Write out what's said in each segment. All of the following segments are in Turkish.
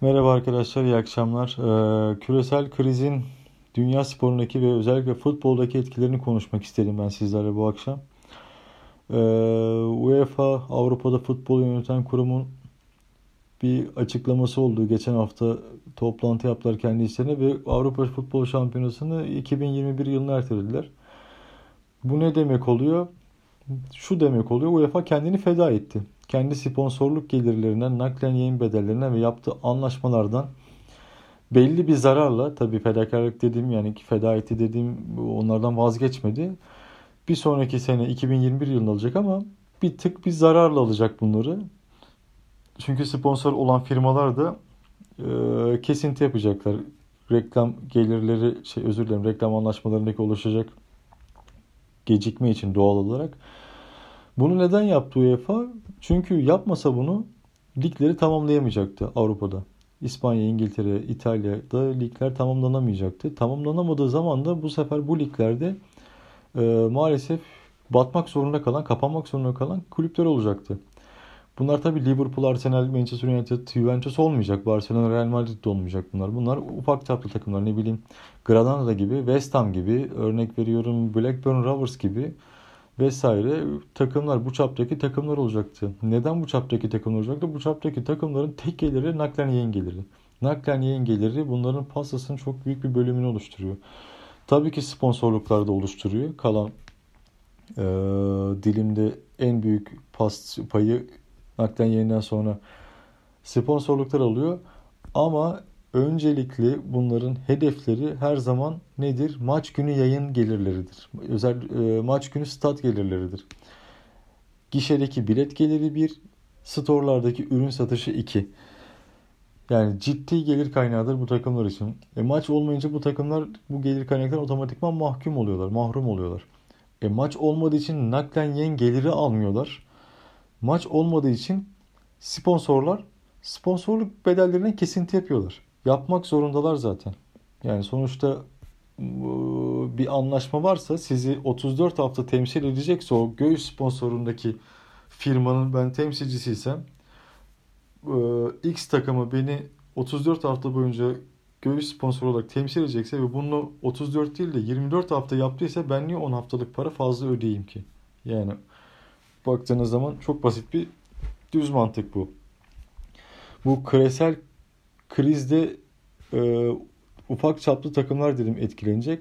Merhaba arkadaşlar, iyi akşamlar. Ee, küresel krizin dünya sporundaki ve özellikle futboldaki etkilerini konuşmak istedim ben sizlerle bu akşam. Ee, UEFA Avrupa'da futbol yöneten kurumun bir açıklaması oldu. Geçen hafta toplantı yaptılar kendi işlerine ve Avrupa Futbol Şampiyonası'nı 2021 yılına ertelediler. Bu ne demek oluyor? Şu demek oluyor. UEFA kendini feda etti kendi sponsorluk gelirlerinden, naklen yayın bedellerinden ve yaptığı anlaşmalardan belli bir zararla tabii fedakarlık dediğim yani feda etti dediğim onlardan vazgeçmedi. Bir sonraki sene 2021 yılında alacak ama bir tık bir zararla alacak bunları. Çünkü sponsor olan firmalar da e, kesinti yapacaklar. Reklam gelirleri şey özür dilerim reklam anlaşmalarındaki oluşacak gecikme için doğal olarak bunu neden yaptı UEFA? Çünkü yapmasa bunu ligleri tamamlayamayacaktı Avrupa'da. İspanya, İngiltere, İtalya'da ligler tamamlanamayacaktı. Tamamlanamadığı zaman da bu sefer bu liglerde e, maalesef batmak zorunda kalan, kapanmak zorunda kalan kulüpler olacaktı. Bunlar tabi Liverpool, Arsenal, Manchester United, Juventus olmayacak. Barcelona, Real Madrid de olmayacak bunlar. Bunlar ufak çaplı takımlar. Ne bileyim Granada gibi, West Ham gibi, örnek veriyorum Blackburn Rovers gibi vesaire takımlar bu çaptaki takımlar olacaktı. Neden bu çaptaki takımlar olacaktı? Bu çaptaki takımların tek geliri naklen yayın geliri. Naklen yayın geliri bunların pastasının çok büyük bir bölümünü oluşturuyor. Tabii ki sponsorluklar da oluşturuyor. Kalan e, dilimde en büyük pas payı naklen yayından sonra sponsorluklar alıyor. Ama Öncelikli bunların hedefleri her zaman nedir? Maç günü yayın gelirleridir. Özel e, maç günü stat gelirleridir. Gişedeki bilet geliri 1, storelardaki ürün satışı 2. Yani ciddi gelir kaynağıdır bu takımlar için. E, maç olmayınca bu takımlar bu gelir kaynaklarından otomatikman mahkum oluyorlar, mahrum oluyorlar. E, maç olmadığı için naklen yayın geliri almıyorlar. Maç olmadığı için sponsorlar sponsorluk bedellerine kesinti yapıyorlar yapmak zorundalar zaten. Yani sonuçta bir anlaşma varsa sizi 34 hafta temsil edecekse o göğüs sponsorundaki firmanın ben temsilcisiysem X takımı beni 34 hafta boyunca göğüs sponsor olarak temsil edecekse ve bunu 34 değil de 24 hafta yaptıysa ben niye 10 haftalık para fazla ödeyeyim ki? Yani baktığınız zaman çok basit bir düz mantık bu. Bu küresel krizde e, ufak çaplı takımlar dedim etkilenecek.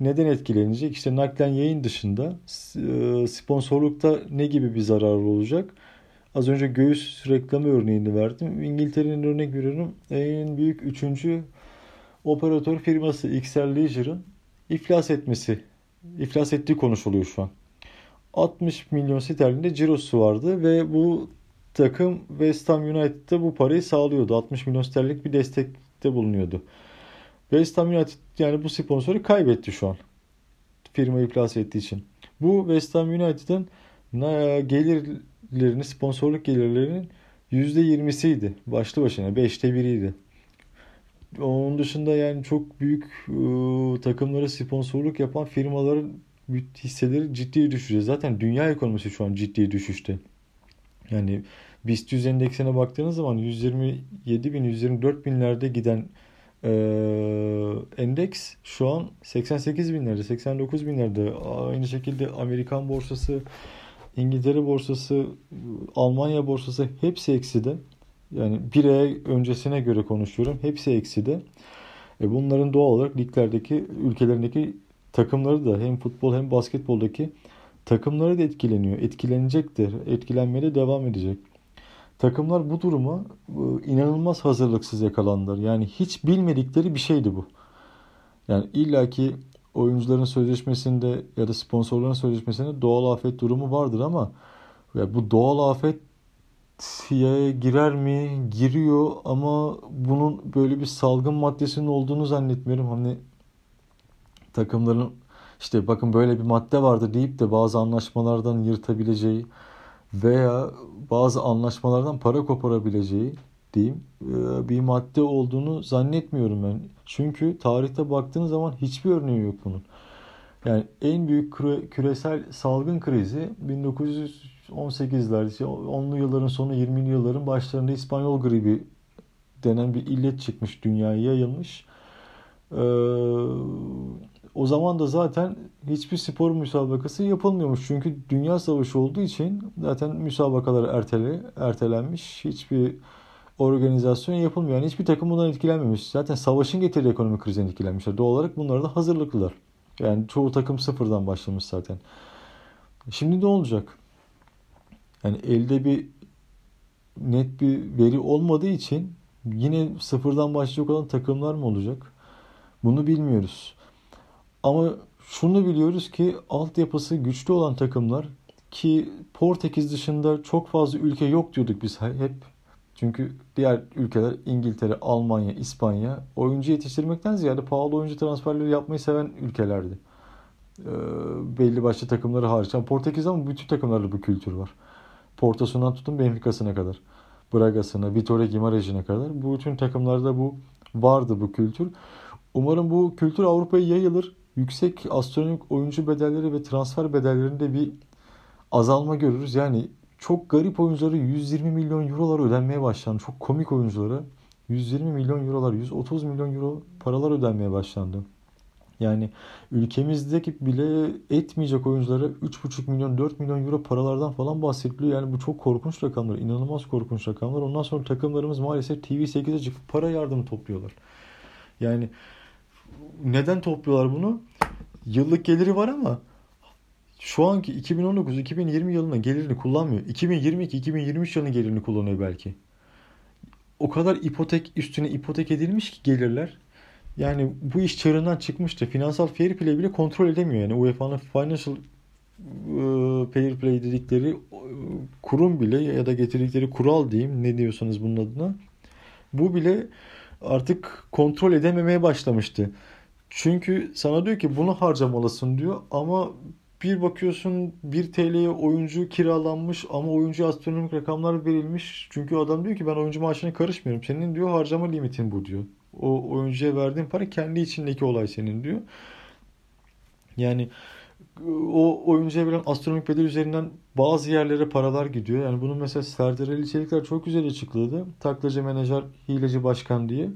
Neden etkilenecek? İşte naklen yayın dışında e, sponsorlukta ne gibi bir zararı olacak? Az önce göğüs reklamı örneğini verdim. İngiltere'nin örnek veriyorum. En büyük üçüncü operatör firması XL Leisure'ın iflas etmesi, iflas ettiği konuşuluyor şu an. 60 milyon sterlinde cirosu vardı ve bu takım West Ham United'da bu parayı sağlıyordu. 60 milyon sterlinlik bir destekte bulunuyordu. West Ham United yani bu sponsoru kaybetti şu an. Firma iflas ettiği için. Bu West Ham United'ın gelirlerini, sponsorluk gelirlerinin %20'siydi. Başlı başına 5'te 1'iydi. Onun dışında yani çok büyük ıı, takımlara sponsorluk yapan firmaların hisseleri ciddi düşüşte. Zaten dünya ekonomisi şu an ciddi düşüşte. Yani BIST 100 endeksine baktığınız zaman 127 bin, 124 binlerde giden e, endeks şu an 88 binlerde, 89 binlerde. Aynı şekilde Amerikan borsası, İngiltere borsası, Almanya borsası hepsi ekside. Yani bir ay öncesine göre konuşuyorum. Hepsi ekside. E bunların doğal olarak liglerdeki, ülkelerindeki takımları da hem futbol hem basketboldaki Takımları da etkileniyor. Etkilenecektir. Etkilenmeye de devam edecek. Takımlar bu duruma inanılmaz hazırlıksız yakalandılar. Yani hiç bilmedikleri bir şeydi bu. Yani illaki oyuncuların sözleşmesinde ya da sponsorların sözleşmesinde doğal afet durumu vardır ama ya bu doğal afet girer mi? Giriyor ama bunun böyle bir salgın maddesinin olduğunu zannetmiyorum. Hani takımların işte bakın böyle bir madde vardı deyip de bazı anlaşmalardan yırtabileceği veya bazı anlaşmalardan para koparabileceği diyeyim e, bir madde olduğunu zannetmiyorum ben. Çünkü tarihte baktığınız zaman hiçbir örneği yok bunun. Yani en büyük küresel salgın krizi 1918'ler, 10'lu yılların sonu 20'li yılların başlarında İspanyol gribi denen bir illet çıkmış dünyaya yayılmış. Ee, o zaman da zaten hiçbir spor müsabakası yapılmıyormuş. Çünkü dünya savaşı olduğu için zaten müsabakalar ertele, ertelenmiş. Hiçbir organizasyon yapılmıyor. Yani hiçbir takım bundan etkilenmemiş. Zaten savaşın getirdiği ekonomik krizden etkilenmişler. Doğal olarak bunlara da hazırlıklılar. Yani çoğu takım sıfırdan başlamış zaten. Şimdi ne olacak? Yani elde bir net bir veri olmadığı için yine sıfırdan başlayacak olan takımlar mı olacak? Bunu bilmiyoruz. Ama şunu biliyoruz ki altyapısı güçlü olan takımlar ki Portekiz dışında çok fazla ülke yok diyorduk biz hep. Çünkü diğer ülkeler İngiltere, Almanya, İspanya oyuncu yetiştirmekten ziyade pahalı oyuncu transferleri yapmayı seven ülkelerdi. Ee, belli başlı takımları hariç. Yani Portekiz'de ama bütün takımlarda bu kültür var. Porto'sundan tutun Benfica'sına kadar. Braga'sına, Vitória Guimarães'ine kadar. Bütün takımlarda bu vardı bu kültür. Umarım bu kültür Avrupa'ya yayılır. Yüksek astronomik oyuncu bedelleri ve transfer bedellerinde bir azalma görürüz. Yani çok garip oyunculara 120 milyon eurolar ödenmeye başlandı. Çok komik oyunculara 120 milyon eurolar, 130 milyon euro paralar ödenmeye başlandı. Yani ülkemizdeki bile etmeyecek oyunculara 3,5 milyon 4 milyon euro paralardan falan bahsediliyor. Yani bu çok korkunç rakamlar. inanılmaz korkunç rakamlar. Ondan sonra takımlarımız maalesef TV8'e çıkıp para yardımı topluyorlar. Yani neden topluyorlar bunu? Yıllık geliri var ama şu anki 2019-2020 yılının gelirini kullanmıyor. 2022-2023 yılının gelirini kullanıyor belki. O kadar ipotek üstüne ipotek edilmiş ki gelirler. Yani bu iş çığırından çıkmıştı. Finansal fair play bile kontrol edemiyor. Yani UEFA'nın financial ıı, fair play dedikleri ıı, kurum bile ya da getirdikleri kural diyeyim ne diyorsanız bunun adına. Bu bile artık kontrol edememeye başlamıştı. Çünkü sana diyor ki bunu harcamalısın diyor ama bir bakıyorsun 1 TL'ye oyuncu kiralanmış ama oyuncu astronomik rakamlar verilmiş. Çünkü adam diyor ki ben oyuncu maaşına karışmıyorum. Senin diyor harcama limitin bu diyor. O oyuncuya verdiğin para kendi içindeki olay senin diyor. Yani o oyuncuya verilen astronomik bedel üzerinden bazı yerlere paralar gidiyor. Yani bunu mesela Serdar Ali Çelikler çok güzel açıkladı. Taklacı menajer, hileci başkan diye.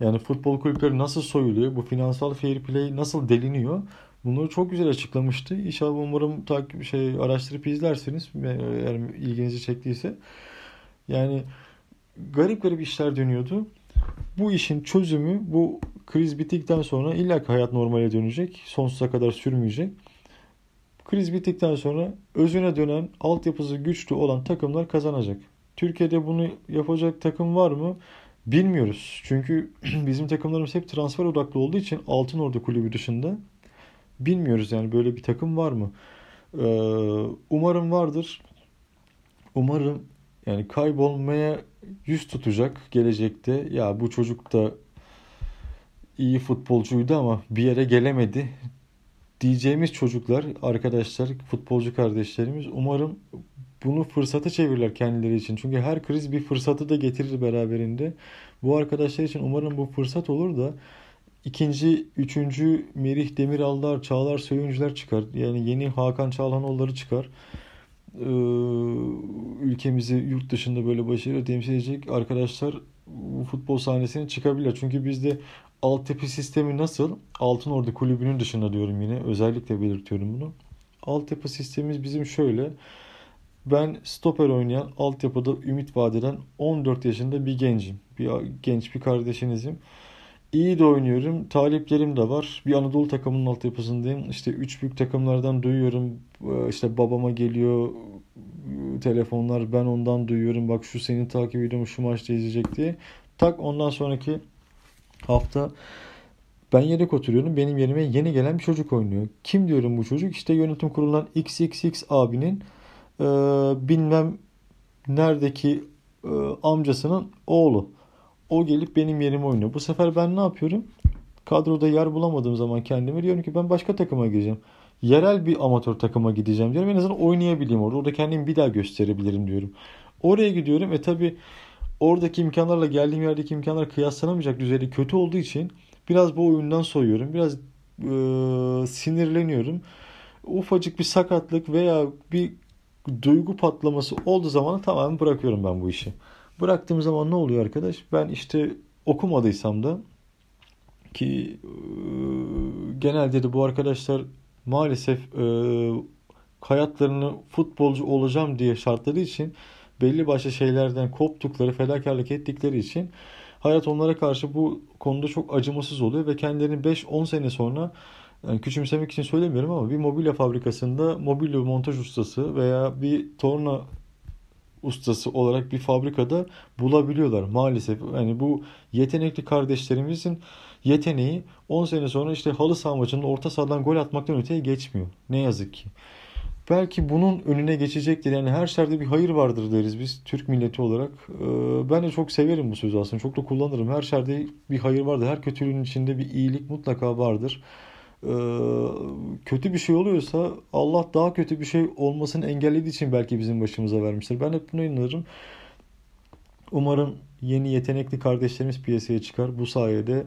Yani futbol kulüpleri nasıl soyuluyor? Bu finansal fair play nasıl deliniyor? Bunları çok güzel açıklamıştı. İnşallah umarım takip şey araştırıp izlerseniz eğer ilginizi çektiyse. Yani garip garip işler dönüyordu. Bu işin çözümü bu kriz bittikten sonra illa ki hayat normale dönecek. Sonsuza kadar sürmeyecek. Kriz bittikten sonra özüne dönen, altyapısı güçlü olan takımlar kazanacak. Türkiye'de bunu yapacak takım var mı? Bilmiyoruz. Çünkü bizim takımlarımız hep transfer odaklı olduğu için Altın Ordu kulübü dışında bilmiyoruz yani böyle bir takım var mı? Ee, umarım vardır. Umarım yani kaybolmaya yüz tutacak gelecekte. Ya bu çocuk da iyi futbolcuydu ama bir yere gelemedi diyeceğimiz çocuklar, arkadaşlar, futbolcu kardeşlerimiz umarım bunu fırsata çevirirler kendileri için. Çünkü her kriz bir fırsatı da getirir beraberinde. Bu arkadaşlar için umarım bu fırsat olur da ikinci, üçüncü Merih Demirallar, Çağlar Söyüncüler çıkar. Yani yeni Hakan Çalhanoğulları çıkar. Ee, ülkemizi yurt dışında böyle başarıyla temsil edecek arkadaşlar futbol sahnesine çıkabilir. Çünkü bizde altyapı sistemi nasıl? Altın Ordu kulübünün dışında diyorum yine. Özellikle belirtiyorum bunu. Altyapı sistemimiz bizim şöyle. Ben stoper oynayan, altyapıda ümit vadeden 14 yaşında bir gencim. Bir genç bir kardeşinizim. İyi de oynuyorum. Taliplerim de var. Bir Anadolu takımının altyapısındayım. İşte üç büyük takımlardan duyuyorum. Ee, işte babama geliyor telefonlar. Ben ondan duyuyorum. Bak şu seni takip ediyorum. Şu maçta izleyecek diye. Tak ondan sonraki hafta ben yedek oturuyorum. Benim yerime yeni gelen bir çocuk oynuyor. Kim diyorum bu çocuk? İşte yönetim kurulundan XXX abinin e, bilmem neredeki e, amcasının oğlu. O gelip benim yerime oynuyor. Bu sefer ben ne yapıyorum? Kadroda yer bulamadığım zaman kendime diyorum ki ben başka takıma gireceğim. Yerel bir amatör takıma gideceğim diyorum. En azından oynayabileyim orada. Orada kendimi bir daha gösterebilirim diyorum. Oraya gidiyorum ve tabii oradaki imkanlarla geldiğim yerdeki imkanlar kıyaslanamayacak düzeyde kötü olduğu için biraz bu oyundan soyuyorum. Biraz e, sinirleniyorum. Ufacık bir sakatlık veya bir duygu patlaması olduğu zaman tamamen bırakıyorum ben bu işi. Bıraktığım zaman ne oluyor arkadaş? Ben işte okumadıysam da ki e, genelde de bu arkadaşlar maalesef e, hayatlarını futbolcu olacağım diye şartları için belli başlı şeylerden koptukları, fedakarlık ettikleri için hayat onlara karşı bu konuda çok acımasız oluyor ve kendilerini 5-10 sene sonra yani küçümsemek için söylemiyorum ama bir mobilya fabrikasında mobilya montaj ustası veya bir torna ustası olarak bir fabrikada bulabiliyorlar maalesef. Yani bu yetenekli kardeşlerimizin yeteneği 10 sene sonra işte halı saha maçında orta sahadan gol atmaktan öteye geçmiyor. Ne yazık ki. Belki bunun önüne geçecektir. Yani her şerde bir hayır vardır deriz biz Türk milleti olarak. Ee, ben de çok severim bu sözü aslında. Çok da kullanırım. Her şerde bir hayır vardır. Her kötülüğün içinde bir iyilik mutlaka vardır. Ee, kötü bir şey oluyorsa Allah daha kötü bir şey olmasını engellediği için belki bizim başımıza vermiştir. Ben hep buna inanırım. Umarım yeni yetenekli kardeşlerimiz piyasaya çıkar. Bu sayede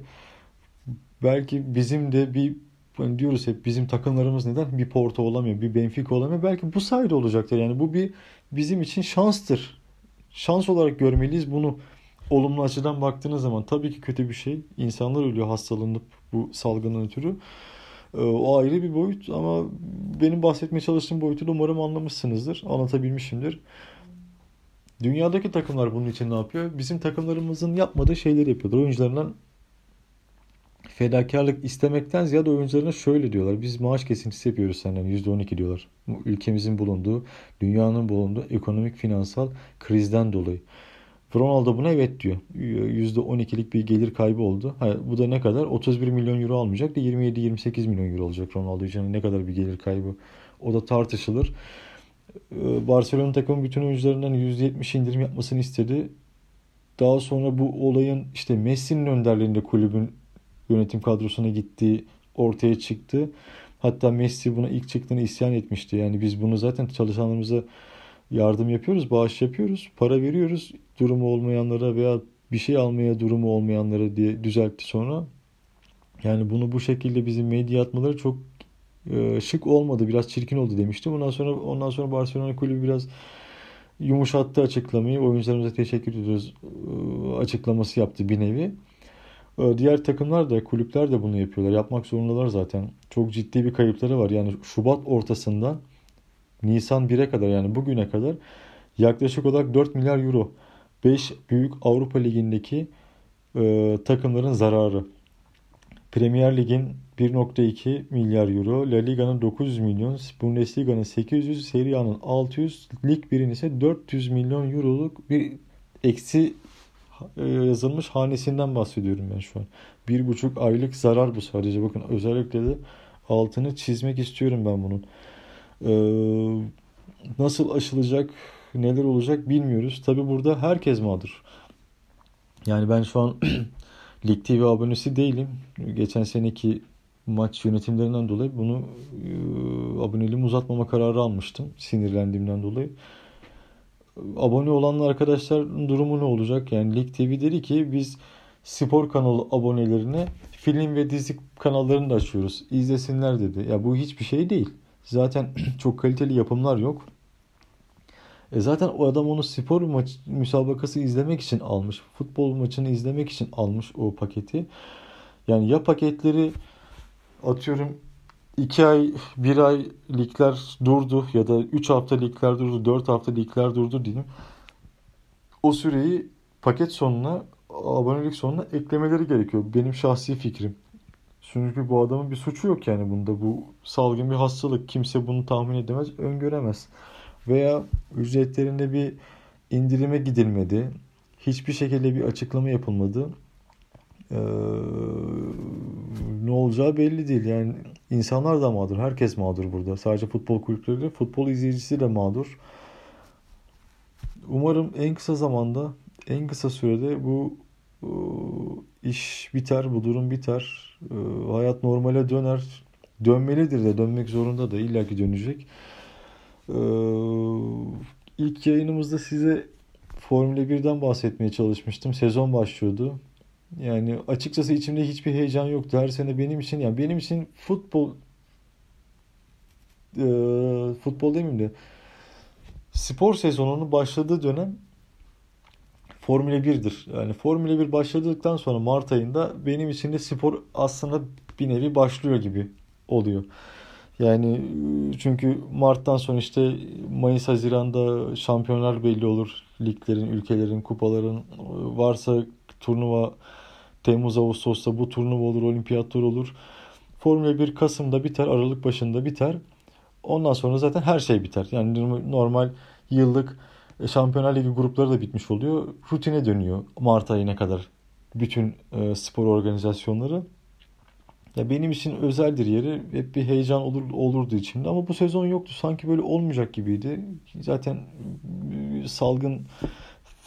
belki bizim de bir hani diyoruz hep bizim takımlarımız neden bir Porto olamıyor, bir Benfica olamıyor. Belki bu sayede olacaktır. Yani bu bir bizim için şanstır. Şans olarak görmeliyiz bunu. Olumlu açıdan baktığınız zaman tabii ki kötü bir şey. İnsanlar ölüyor hastalanıp bu salgından ötürü. Ee, o ayrı bir boyut ama benim bahsetmeye çalıştığım boyutu da umarım anlamışsınızdır. Anlatabilmişimdir. Dünyadaki takımlar bunun için ne yapıyor? Bizim takımlarımızın yapmadığı şeyleri yapıyorlar. Oyuncularından fedakarlık istemekten ziyade oyuncularına şöyle diyorlar. Biz maaş kesintisi yapıyoruz senden %12 diyorlar. Ülkemizin bulunduğu, dünyanın bulunduğu ekonomik finansal krizden dolayı. Ronaldo buna evet diyor. %12'lik bir gelir kaybı oldu. bu da ne kadar? 31 milyon euro almayacak da 27-28 milyon euro olacak Ronaldo için. Ne kadar bir gelir kaybı? O da tartışılır. Ee, Barcelona takımı bütün oyuncularından %70 indirim yapmasını istedi. Daha sonra bu olayın işte Messi'nin önderliğinde kulübün yönetim kadrosuna gittiği ortaya çıktı. Hatta Messi buna ilk çıktığını isyan etmişti. Yani biz bunu zaten çalışanlarımıza yardım yapıyoruz, bağış yapıyoruz, para veriyoruz durumu olmayanlara veya bir şey almaya durumu olmayanlara diye düzeltti sonra. Yani bunu bu şekilde bizim medya atmaları çok e, şık olmadı, biraz çirkin oldu demişti. Ondan sonra ondan sonra Barcelona kulübü biraz yumuşattı açıklamayı. Oyuncularımıza teşekkür ediyoruz e, açıklaması yaptı bir nevi. E, diğer takımlar da kulüpler de bunu yapıyorlar. Yapmak zorundalar zaten. Çok ciddi bir kayıpları var. Yani Şubat ortasından Nisan 1'e kadar yani bugüne kadar yaklaşık olarak 4 milyar euro 5 büyük Avrupa Ligi'ndeki e, takımların zararı. Premier Lig'in 1.2 milyar euro, La Liga'nın 900 milyon, Bundesliga'nın 800, Serie A'nın 600, Lig 1'in ise 400 milyon euroluk bir eksi e, yazılmış hanesinden bahsediyorum ben şu an. Bir buçuk aylık zarar bu sadece. Bakın özellikle de altını çizmek istiyorum ben bunun. Ee, nasıl aşılacak, neler olacak bilmiyoruz. Tabi burada herkes mağdur. Yani ben şu an Lig TV abonesi değilim. Geçen seneki maç yönetimlerinden dolayı bunu e, aboneliğimi uzatmama kararı almıştım. Sinirlendiğimden dolayı. Abone olan arkadaşların durumu ne olacak? Yani Lig TV dedi ki biz spor kanalı abonelerine film ve dizi kanallarını da açıyoruz. İzlesinler dedi. Ya bu hiçbir şey değil. Zaten çok kaliteli yapımlar yok. E zaten o adam onu spor maç müsabakası izlemek için almış. Futbol maçını izlemek için almış o paketi. Yani ya paketleri atıyorum 2 ay 1 ay ligler durdu ya da 3 hafta ligler durdu 4 hafta ligler durdu diyeyim. O süreyi paket sonuna abonelik sonuna eklemeleri gerekiyor. Benim şahsi fikrim. Çünkü bu adamın bir suçu yok yani bunda. Bu salgın bir hastalık. Kimse bunu tahmin edemez, öngöremez. Veya ücretlerinde bir indirime gidilmedi. Hiçbir şekilde bir açıklama yapılmadı. Ee, ne olacağı belli değil. Yani insanlar da mağdur. Herkes mağdur burada. Sadece futbol kulüpleri değil, futbol izleyicisi de mağdur. Umarım en kısa zamanda, en kısa sürede bu e, iş biter, bu durum biter e, hayat normale döner. Dönmelidir de dönmek zorunda da illaki dönecek. E, ilk yayınımızda size Formula 1'den bahsetmeye çalışmıştım. Sezon başlıyordu. Yani açıkçası içimde hiçbir heyecan yoktu. Her sene benim için yani benim için futbol e, futbol demeyeyim de spor sezonunun başladığı dönem Formula 1'dir. Yani Formula 1 başladıktan sonra Mart ayında benim için de spor aslında bir nevi başlıyor gibi oluyor. Yani çünkü Mart'tan sonra işte Mayıs Haziran'da şampiyonlar belli olur. Liglerin, ülkelerin, kupaların varsa turnuva Temmuz Ağustos'ta bu turnuva olur, olimpiyatlar olur. Formula 1 Kasım'da biter, Aralık başında biter. Ondan sonra zaten her şey biter. Yani normal yıllık e, Şampiyonlar Ligi grupları da bitmiş oluyor. Rutine dönüyor Mart ayına kadar bütün e, spor organizasyonları. Ya benim için özeldir yeri. Hep bir heyecan olur olurdu içimde ama bu sezon yoktu. Sanki böyle olmayacak gibiydi. Zaten e, salgın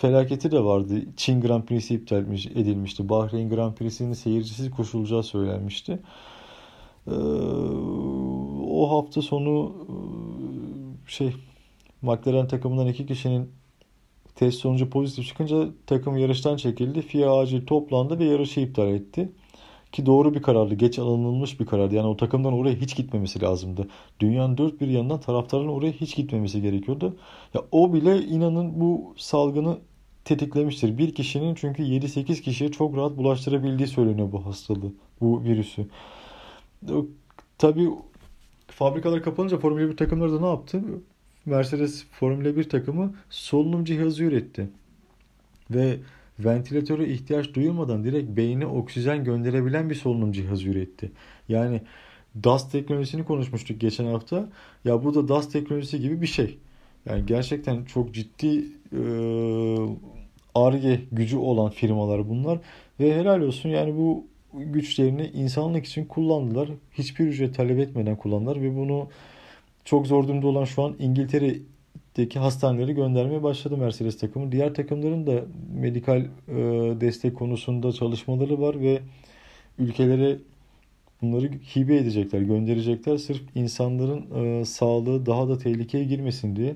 felaketi de vardı. Çin Grand Prix'si iptal edilmişti. Bahreyn Grand Prix'sinin seyircisiz koşulacağı söylenmişti. Ee, o hafta sonu e, şey McLaren takımından iki kişinin test sonucu pozitif çıkınca takım yarıştan çekildi. FIA acil toplandı ve yarışı iptal etti. Ki doğru bir karardı. Geç alınmış bir karardı. Yani o takımdan oraya hiç gitmemesi lazımdı. Dünyanın dört bir yanından taraftarın oraya hiç gitmemesi gerekiyordu. Ya o bile inanın bu salgını tetiklemiştir. Bir kişinin çünkü 7-8 kişiye çok rahat bulaştırabildiği söyleniyor bu hastalığı, bu virüsü. Tabii fabrikalar kapanınca Formula 1 takımları da ne yaptı? Mercedes Formula 1 takımı solunum cihazı üretti. Ve ventilatöre ihtiyaç duyulmadan direkt beyne oksijen gönderebilen bir solunum cihazı üretti. Yani DAS teknolojisini konuşmuştuk geçen hafta. Ya bu da DAS teknolojisi gibi bir şey. Yani gerçekten çok ciddi ARGE e, gücü olan firmalar bunlar. Ve helal olsun yani bu güçlerini insanlık için kullandılar. Hiçbir ücret talep etmeden kullandılar ve bunu çok zor durumda olan şu an İngiltere'deki hastaneleri göndermeye başladı Mercedes takımı. Diğer takımların da medikal e, destek konusunda çalışmaları var ve ülkelere bunları hibe edecekler, gönderecekler sırf insanların e, sağlığı daha da tehlikeye girmesin diye.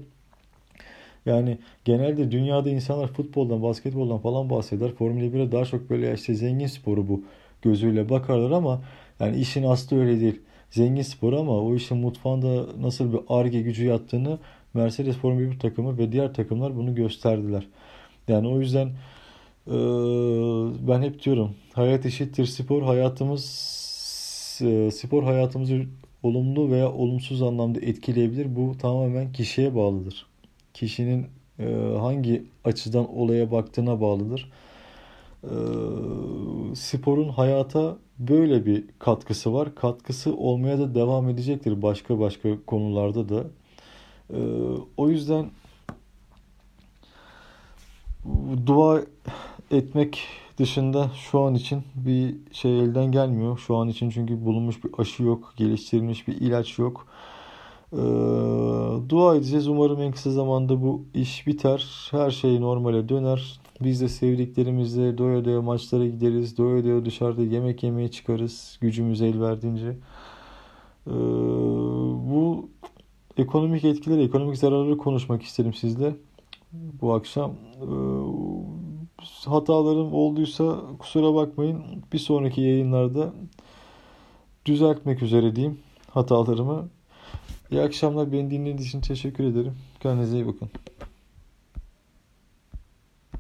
Yani genelde dünyada insanlar futboldan, basketboldan falan bahseder. Formula 1'e daha çok böyle işte zengin sporu bu gözüyle bakarlar ama yani işin aslı öyle değil. Zengin spor ama o işin mutfağında nasıl bir arge gücü yattığını Mercedes Formula 1 takımı ve diğer takımlar bunu gösterdiler. Yani o yüzden e, ben hep diyorum hayat eşittir spor. Hayatımız e, spor hayatımızı olumlu veya olumsuz anlamda etkileyebilir. Bu tamamen kişiye bağlıdır. Kişinin e, hangi açıdan olaya baktığına bağlıdır. Sporun hayata böyle bir katkısı var. Katkısı olmaya da devam edecektir başka başka konularda da. O yüzden dua etmek dışında şu an için bir şey elden gelmiyor. Şu an için çünkü bulunmuş bir aşı yok, geliştirilmiş bir ilaç yok. Ee, dua edeceğiz. Umarım en kısa zamanda bu iş biter. Her şey normale döner. Biz de sevdiklerimizle doya doya maçlara gideriz. Doya doya dışarıda yemek yemeye çıkarız. Gücümüz el verdiğince. Ee, bu ekonomik etkileri, ekonomik zararları konuşmak isterim sizle bu akşam. Ee, hatalarım olduysa kusura bakmayın. Bir sonraki yayınlarda düzeltmek üzere diyeyim hatalarımı. İyi akşamlar. Beni dinlediğiniz için teşekkür ederim. Kendinize iyi bakın.